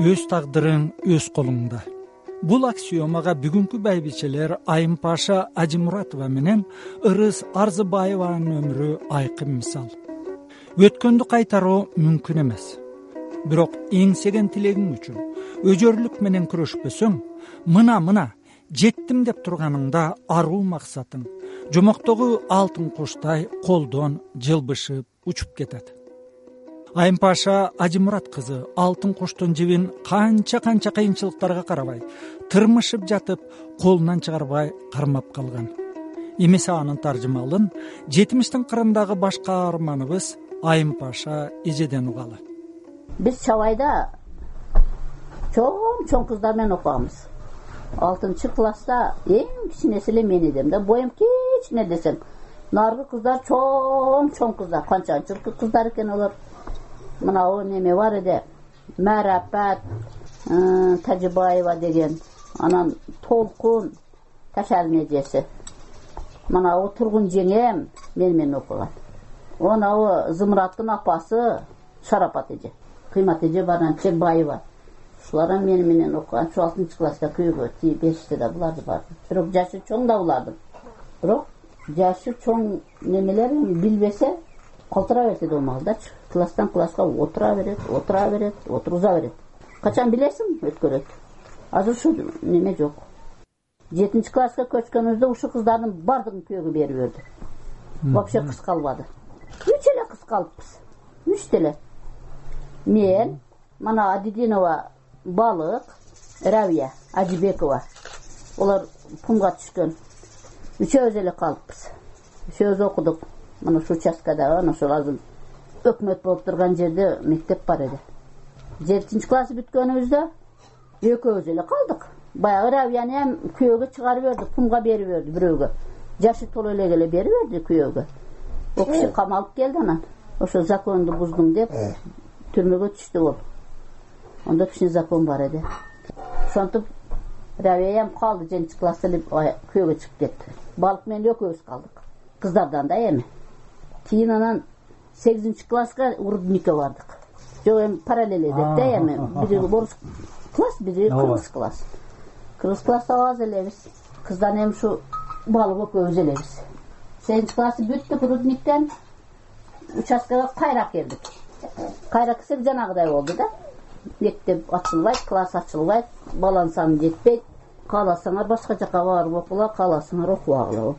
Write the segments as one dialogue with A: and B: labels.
A: өз тагдырың өз колуңда. Бул аксиомага бүгүнкү байбичелер айым паша ажимуратова менен ырыс арзыбаеванын өмүрү айкын мисал. Өткөндү кайтаруу мүмкүн эмес. Бирок эңсеген тилегиң үчүн өжөрлүк менен күрөшпөсөң мына мына жеттим деп турганыңда аруу максатың жомоктогу алтын куштай колдон жылбышып учуп кетет айым паша ажимурат кызы алтын куштун жибин канча канча кыйынчылыктарга карабай тырмышып жатып колунан чыгарбай кармап калган. Эмесе анын таржымалын жетимиштин кырындагы баш каарманыбыз айым паша эжеден угалы.
B: Биз чабайда чоң чоң кыздар менен окуганбыз алтынчы класста эң кичинеси эле мен эдем да боюм кичине десем наркы кыздар чоң чоң кыздар канчанчы кыздар экен алар мынабу неме бар эди маарапат э, тажыбаева деген. Анан толкун ташалдын эжеси манабу тургун жеңем мени менен окуган монабу зымыраттын апасы шарапат эже. Кыймат эже баранчекбаева ушулар мени менен окуган ушу алтынчы класста күйөөгө тийип беришти да буларды баарын бирок жашы чоң да булардын бирок жашы чоң немелер билбесе калтыра берет эди могулдачы класстан класска отура берет отура берет отургуза берет. Качан билесиң өткөрөт. Азыр ушул неме жок. Жетинчи класска көчкөнүбүздө ушул кыздардын баардыгын күйөөгө берип берди вообще кыз калбады. Үч эле кыз калыппыз. Үч деле мен мана адидинова балык рабия ажибекова олар пумга түшкөн. Үчөөбүз эле калыппыз. Үчөөбүз окудук мына ушул участкада анан ошол азыр өкмөт болуп турган жерде мектеп бар эди жетинчи класс бүткөнүбүздө экөөбүз эле калдык. Баягы рабияны эм күйөөгө чыгарып берди пумга берип берди бирөөгө. Жашы толо элек эле берип берди күйөөгө. Ал киши э. камалып келди анан. Ошо законду буздуң деп э. түрмөгө түштү бул ондо кичине закон бар эди ошентип рабия эми калды жетинчи класста эле күйөөгө чыгып кетти. Балык менен экөөбүз калдык. Кыздардан да эми кийин анан сегизинчи класска урудникке бардык. Жок эми параллель эдет да эми бири орус класс бири кыргыз класс. Кыргыз класста аз элебиз. Кыздан эми ушу балык экөөбүз элебиз сегизинчи классы бүттүк рудниктен участкага кайра келдик. Кайра келсек жанагыдай болду да. Мектеп ачылбайт класс ачылбайт баланын саны жетпейт. Кааласаңар башка жака барып окугула кааласаңар окубагыла болду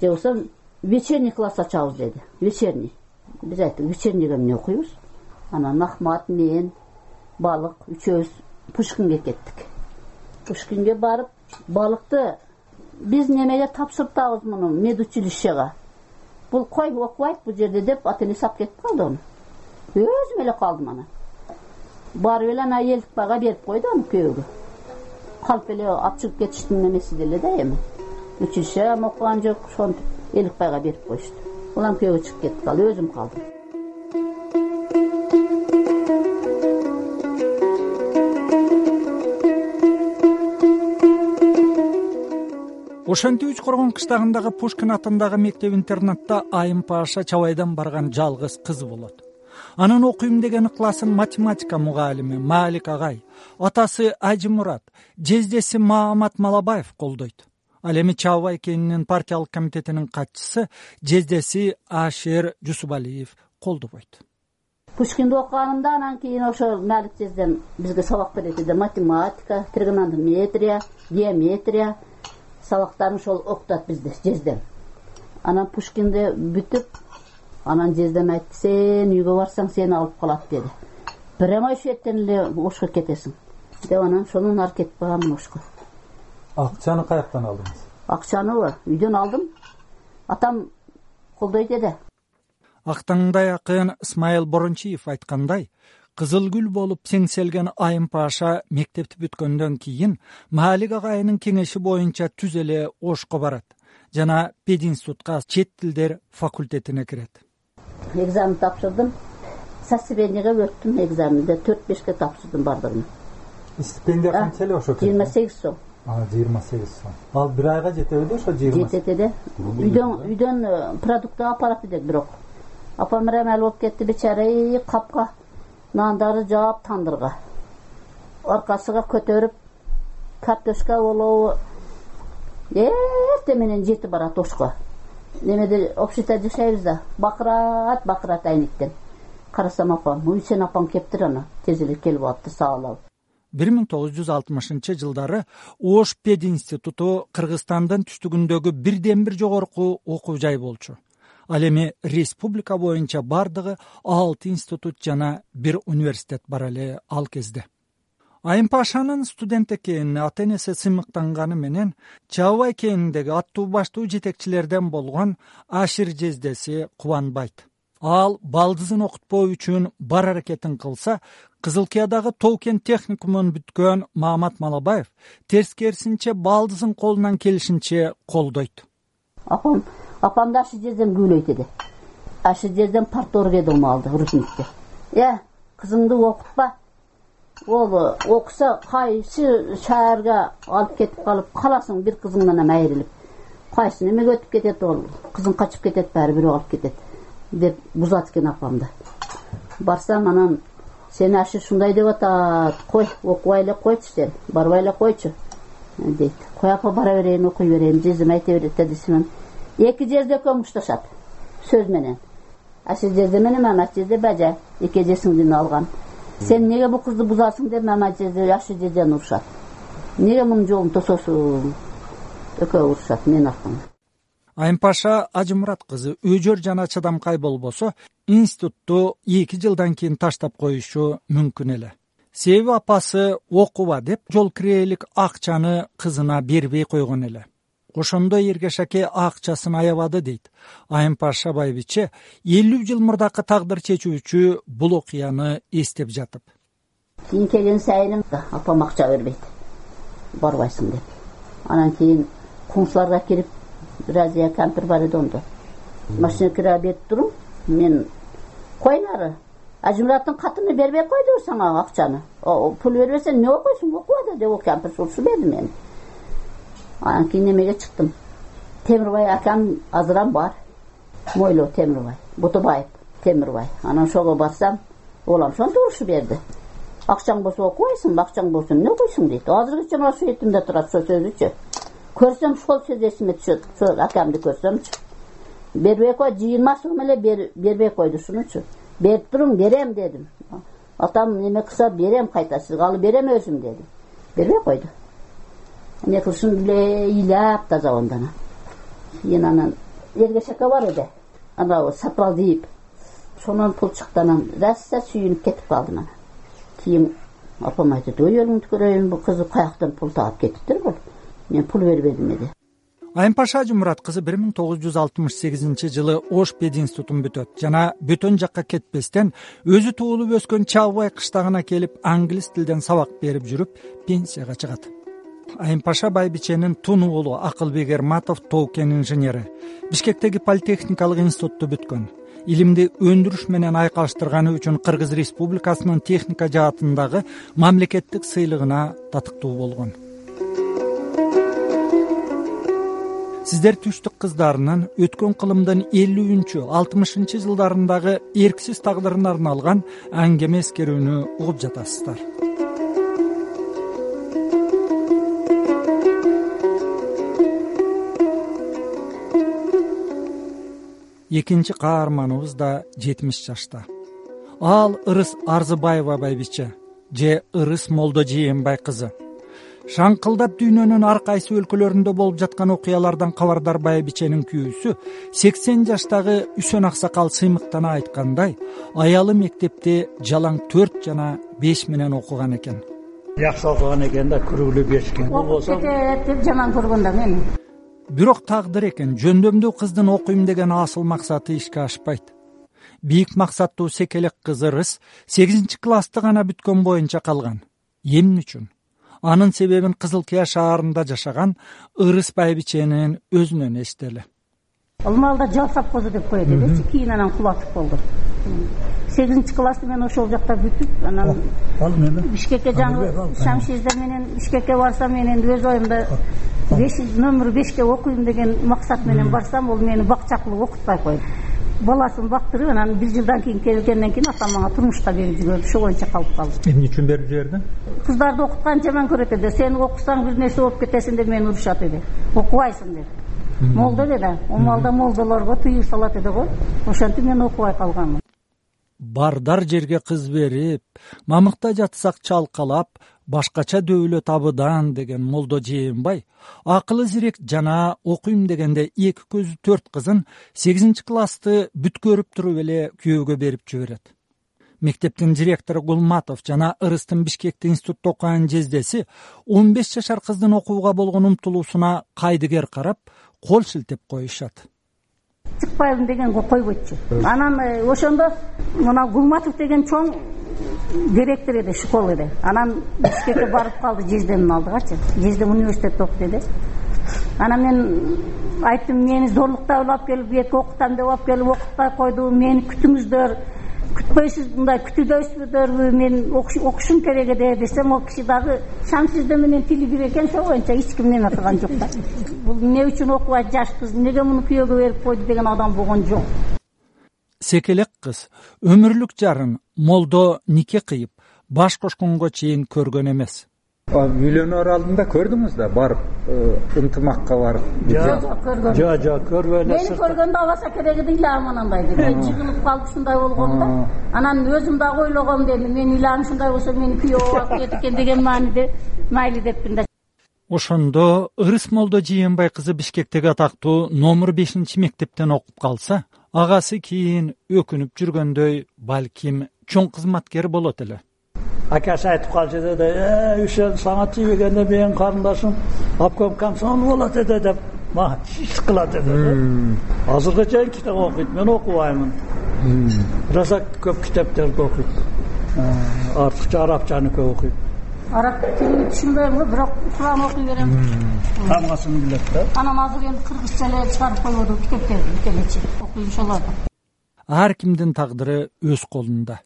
B: же болбосо вечерний класс ачабыз деди. Вечерний. Биз айттык вечернийге эмне окуйбуз? Анан ахмат мен балык үчөөбүз пушкинге кеттик. Пушкинге барып балыкты биз немеге тапшыртабыз муну медучилищега бул кой окубайт бул жерде деп отеле сап кетип калды ону. Өзүм эле калдым анан. Барып эле анан элдикбайга берип койду аны күйөөгө. Калп эле алып чыгып кетиштин эмеси деле да эми. Училищем окуган жок ошентип элдикбайга берип коюшту. Улам күйөөгө чыгып кеттик ал өзүм калдым.
A: Ошентип үч коргон кыштагындагы пушкин атындагы мектеп интернатта айым паша чабайдан барган жалгыз кызы болот. Анын окуйм деген ыкласын математика мугалими маалик агай. Атасы ажимурат жездеси маамат малабаев колдойт ал эми чабыбай кенинин партиялык комитетинин катчысы жездеси ашер жусупалиев колдобойт.
B: Пушкинди окуганымда анан кийин ошол маалик жездем бизге сабак берет эди математика тригонометрия геометрия. Сабактарын ошол окутат бизди жездем. Анан пушкинди бүтүп анан жездем айтты сен үйгө барсаң сени алып калат деди. Прямо ушул жерден эле ошко кетесиң деп анан ошондон ары кетип барганмын ошко
C: акчаны каяктан алдыңыз?
B: Акчаныбы үйдөн алдым. Атам колдойт эди
A: актаңдай акын ысмайыл борончиев айткандай кызыл гүл болуп сеңселген айым паша мектепти бүткөндөн кийин маалик агайынын кеңеши боюнча түз эле ошко барат. Жана пединститутка чет тилдер факультетине кирет.
B: Экзамен тапшырдым. Өттүм экзаменди төрт бешке тапшырдым баардыгын
C: стипендия канча эле ошо
B: жыйырма сегиз сом
C: жыйырма сегиз сом. Ал бир айга жетеби ошо жыйырма
B: жетет эди үйдөн үйдөн э, продукты алып барат элек бирок. Апам рамал болуп кетти бечара капка нандарды жаап тандырга аркасыга көтөрүп картошка болобу эртең менен жетип барат ошко. Немеде общита жашайбыз да бакырат бакырат айнектен карасам апам ой сен апаң кептир ана тез эле келип алыптыр сабап алып
A: бир миң тогуз жүз алтымышынчы жылдары ош пед институту кыргызстандын түштүгүндөгү бирден бир жогорку окуу жай болчу. Ал эми республика боюнча бардыгы алты институт жана бир университет бар эле ал кезде. Айымпашанын студент экенине ата энеси сыймыктанганы менен кээниндеги аттуу баштуу жетекчилерден болгон ашир жездеси кубанбайт. Ал балдызын окутпоо үчүн бар аракетин кылса кызыл кыядагы тоо кен техникумун бүткөн маамат малабаев терскерисинче балдызын колунан келишинче колдойт
B: апам апамды ашир жездем күбөлөйт эди. Ашир жездем парторг эди умалда урусмиктте э кызыңды окутпа. Ол окуса кайсы шаарга алып кетип калып каласың бир кызыңдан эми айрылып. Кайсы немеге өтүп кетет ол? Кызың качып кетет баары бирөө алып кетет деп бузат экен апамды барсам анан сени ашир ушундай деп атат. Кой окубай эле койчу сен. Барбай эле койчу дейт. Кой апа бара берейин окуй берейин жездем айта берет да десем эки жезде экөө мушташат сөз менен. Ашир жезде менен мамат жезде бажа. Эки эжесиңдин алган. Сен эмнеге бул кызды бузасың деп мамат жезде ашир жездени урушат. Эмнеге мунун жолун тососуң? Экөө урушат менин артыман
A: айымпаша ажымурат кызы өжөр жана чыдамкай болбосо институтту эки жылдан кийин таштап коюшу мүмкүн эле. Себеби апасы окуба деп жол кирээлик акчаны кызына бербей койгон эле. Ошондо эргеш аке акчасын аябады дейт. Айымпаша байбиче элүү жыл мурдакы тагдыр чечүүчү бул окуяны эстеп жатып.
B: Кийин келген сайын апам акча бербейт. Барбайсың деп. Анан кийин кумшуларга кирип кампир бар эди ондо. Машина кираа берип туруң мен кой нары ажымураттын катыны бербей койдубу сага акчаны. Пул бербесең эмне окуйсуң окуба кампир урушуп берди мени анан кийин немеге чыктым. Темирбай акам азырам бар. Мойлоо темирбай бутубаев темирбай. Анан ошого барсам ол ошентип урушуп берди. Акчаң болсо окубайсыңбы акчаң болсо эмне окуйсуң дейт. Азыркыча мына ушул эсимде турат ошол сөзүчү көрсөм ошол сөз эсиме түшөт ошол акамды көрсөмчү. Бербей кой жыйырма сом эле бербей койду ушунучу. Берип туруң берем дедим. Атам неме кылса берем кайта сизге алып берем өзүм дедим. Бербей койду эмне кылышымды билбей ыйлап да забондо анан кийин анан эргеш бар анабы сапал ийип ошондон пул чыкты анан разса сүйүнүп кетип калдым анан кийин апам айтат ой өлүңдү көрөйүн бул кыз каяктан пул таап кетиптир бул пул бербедим эди
A: айымпаша ажымурат кызы бир миң тогуз жүз алтымыш сегизинчи жылы ош пед институтун бүтөт. Жана бөтөн жакка кетпестен өзү туулуп өскөн чабыбай кыштагына келип англис тилден сабак берип жүрүп пенсияга чыгат. Айымпаша байбиченин тун уулу акылбек эрматов тоо кен инженери. Бишкектеги политехникалык институтту бүткөн. Илимди өндүрүш менен айкалыштырганы үчүн кыргыз республикасынын техника жаатындагы мамлекеттик сыйлыгына татыктуу болгон сиздер түштүк кыздарынын өткөн кылымдын элүүнчү алтымышынчы жылдарындагы эрксиз тагдырына арналган аңгеме эскерүүнү угуп жатасыздар. Экинчи каарманыбыз да жетимиш жашта. Ал ырыс арзыбаева байбиче же ырыс молдо жээнбай кызы шаңкылдап дүйнөнүн ар кайсы өлкөлөрүндө болуп жаткан окуялардан кабардар байбиченин күйөөсү сексен жаштагы үсөн аксакал сыймыктана айткандай аялы мектепте жалаң төрт жана беш менен окуган экен.
D: Жакшы окуган экен да круглый бешке
B: кетет деп жаман көргөн да мени
A: бирок тагдыр экен жөндөмдүү кыздын окуйм деген асыл максаты ишке ашпайт. Бийик максаттуу секелек кыз ырыс сегизинчи классты гана бүткөн боюнча калган. Эмне үчүн анын себебин кызыл кыя шаарында жашаган ырыс байбиченин өзүнөн эстели.
B: Ал маалда жал совхозу деп коет элечи кийин анан кулатып болду. Сегизинчи классты мен ошол жакта бүтүп анан
D: ал неме
B: бишкекке жаңы шамшиздер менен бишкекке барсам мен энди өз оюмда беш номер бешке окуйм деген максат менен барсам ол мени бакча кылып окутпай койду
C: баласын бактырып анан бир жылдан кийин келгенден кийин атам мага турмушка берип жиберди ошол боюнча калып калдым
E: эмне үчүн берип жиберди?
C: Кыздарды окутканды жаман көрөт эди сен окусаң бир нерсе болуп кетесиң деп мени урушат эди. Окубайсың деп. Молдо деди умалда молдолорго тыюу салат эди го. Ошентип мен окубай калганмын
A: бардар жерге кыз берип мамыкта жатсак чалкалап башкача дөөлөт абыдан деген молдо жээнбай акылы зирек жана окуйм дегенде эки көзү төрт кызын сегизинчи классты бүткөрүп туруп эле күйөөгө берип жиберет. Мектептин директору гулматов жана ырыстын бишкекте институтта окуган жездеси он беш жашар кыздын окууга болгон умтулуусуна кайдыгер карап кол шилтеп коюшат.
C: Чыкпайбын деген койбойтчу анан э, ошондо мына гулматов деген чоң директор эди школы эди. Анан бишкекке барып калды жездемдин алдыгачы жездем университетте окуйт эди. Анан мен айттым мени зорлуктап эле алып келип эки окутам деп алып келип окутпай койду. Мени күтүңүздөр күтпөйсүз мындай күтүүдөйсүздөрбү мен окушум керек эде десем ал киши дагы шам сизде менен тили бир экен ошол боюнча эч ким неме кылган жок да. Бул эмне үчүн окубайт жаш кыз эмнеге муну күйөөгө берип койду деген адам болгон жок
A: секелек кыз өмүрлүк жарын молдо нике кыйып баш кошконго чейин көргөн эмес.
E: Үйлөнөр алдында көрдүңүз да барып э, ынтымакка барып?
C: Жок жок көргөм
D: жок жок көрбөй эле
C: мени көргөндө абаса керек ыйлаам анандайды мен жыгылып калып ушундай болгом да анан өзүм дагы ойлогом деди менин ыйлаам ушундай болсо мени күйөөгө алып келет экен деген мааниде майли деппин да.
A: Ошондо ырыс молдо жээнбай кызы бишкектеги атактуу номер бешинчи мектептен окуп калса агасы кийин өкүнүп жүргөндөй балким чоң кызматкер болот эле.
D: Акасы айтып калчу деди э ушул сага тийбегенде менин карындашым обком комсомол болот эди деп мага чич кылат эди азыркыга чейин китеп окуйт мен окубаймын. Бир аза көп китептерди окуйт. Артыкча арабчаны көп окуйт
C: араб тилин түшүнбөйм го бирок куран окуй берем.
D: Тамгасин билет да.
C: Анан азыр энди кыргызча эле чыгарып койбоду китептерди ошолорду
A: ар кимдин тагдыры өз колунда.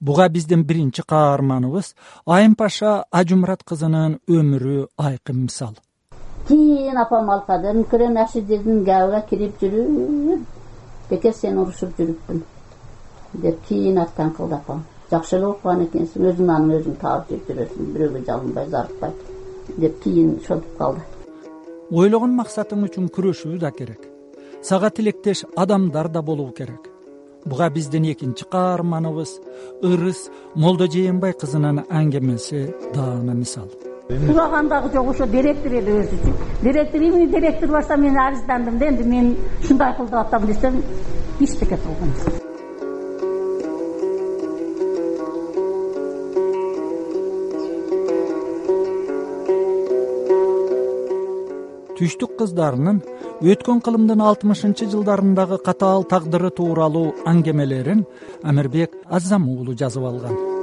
A: Буга биздин биринчи каарманыбыз айым паша ажумурат кызынын өмүрү айкын мисал.
C: Кийин апам алкадын күрөң ашидирдин габыга кирип жүрүп бекер сени урушуп жүрүппүн деп кийин аттанкылды апам жакшы эле окуган экенсиң өзүң анын өзүң таап жеп жүрөсүң бирөөгө жалынбай зарыкпай деп кийин ошентип калды.
A: Ойлогон максатың үчүн күрөшүү да керек. Сага тилектеш адамдар да болуу керек. Буга биздин экинчи каарманыбыз ырыс молдо жээнбай кызынын аңгемеси даана мисал.
C: Сураган дагы жок ошо директор эди өзүчү директор имени директор барса мен арыздандым да энди мен ушундай кылып атам десем эчтеке кылган
A: түштүк кыздарынын өткөн кылымдын алтымышынчы жылдарындагы катаал тагдыры тууралуу аңгемелерин амирбек аззам уулу жазып алган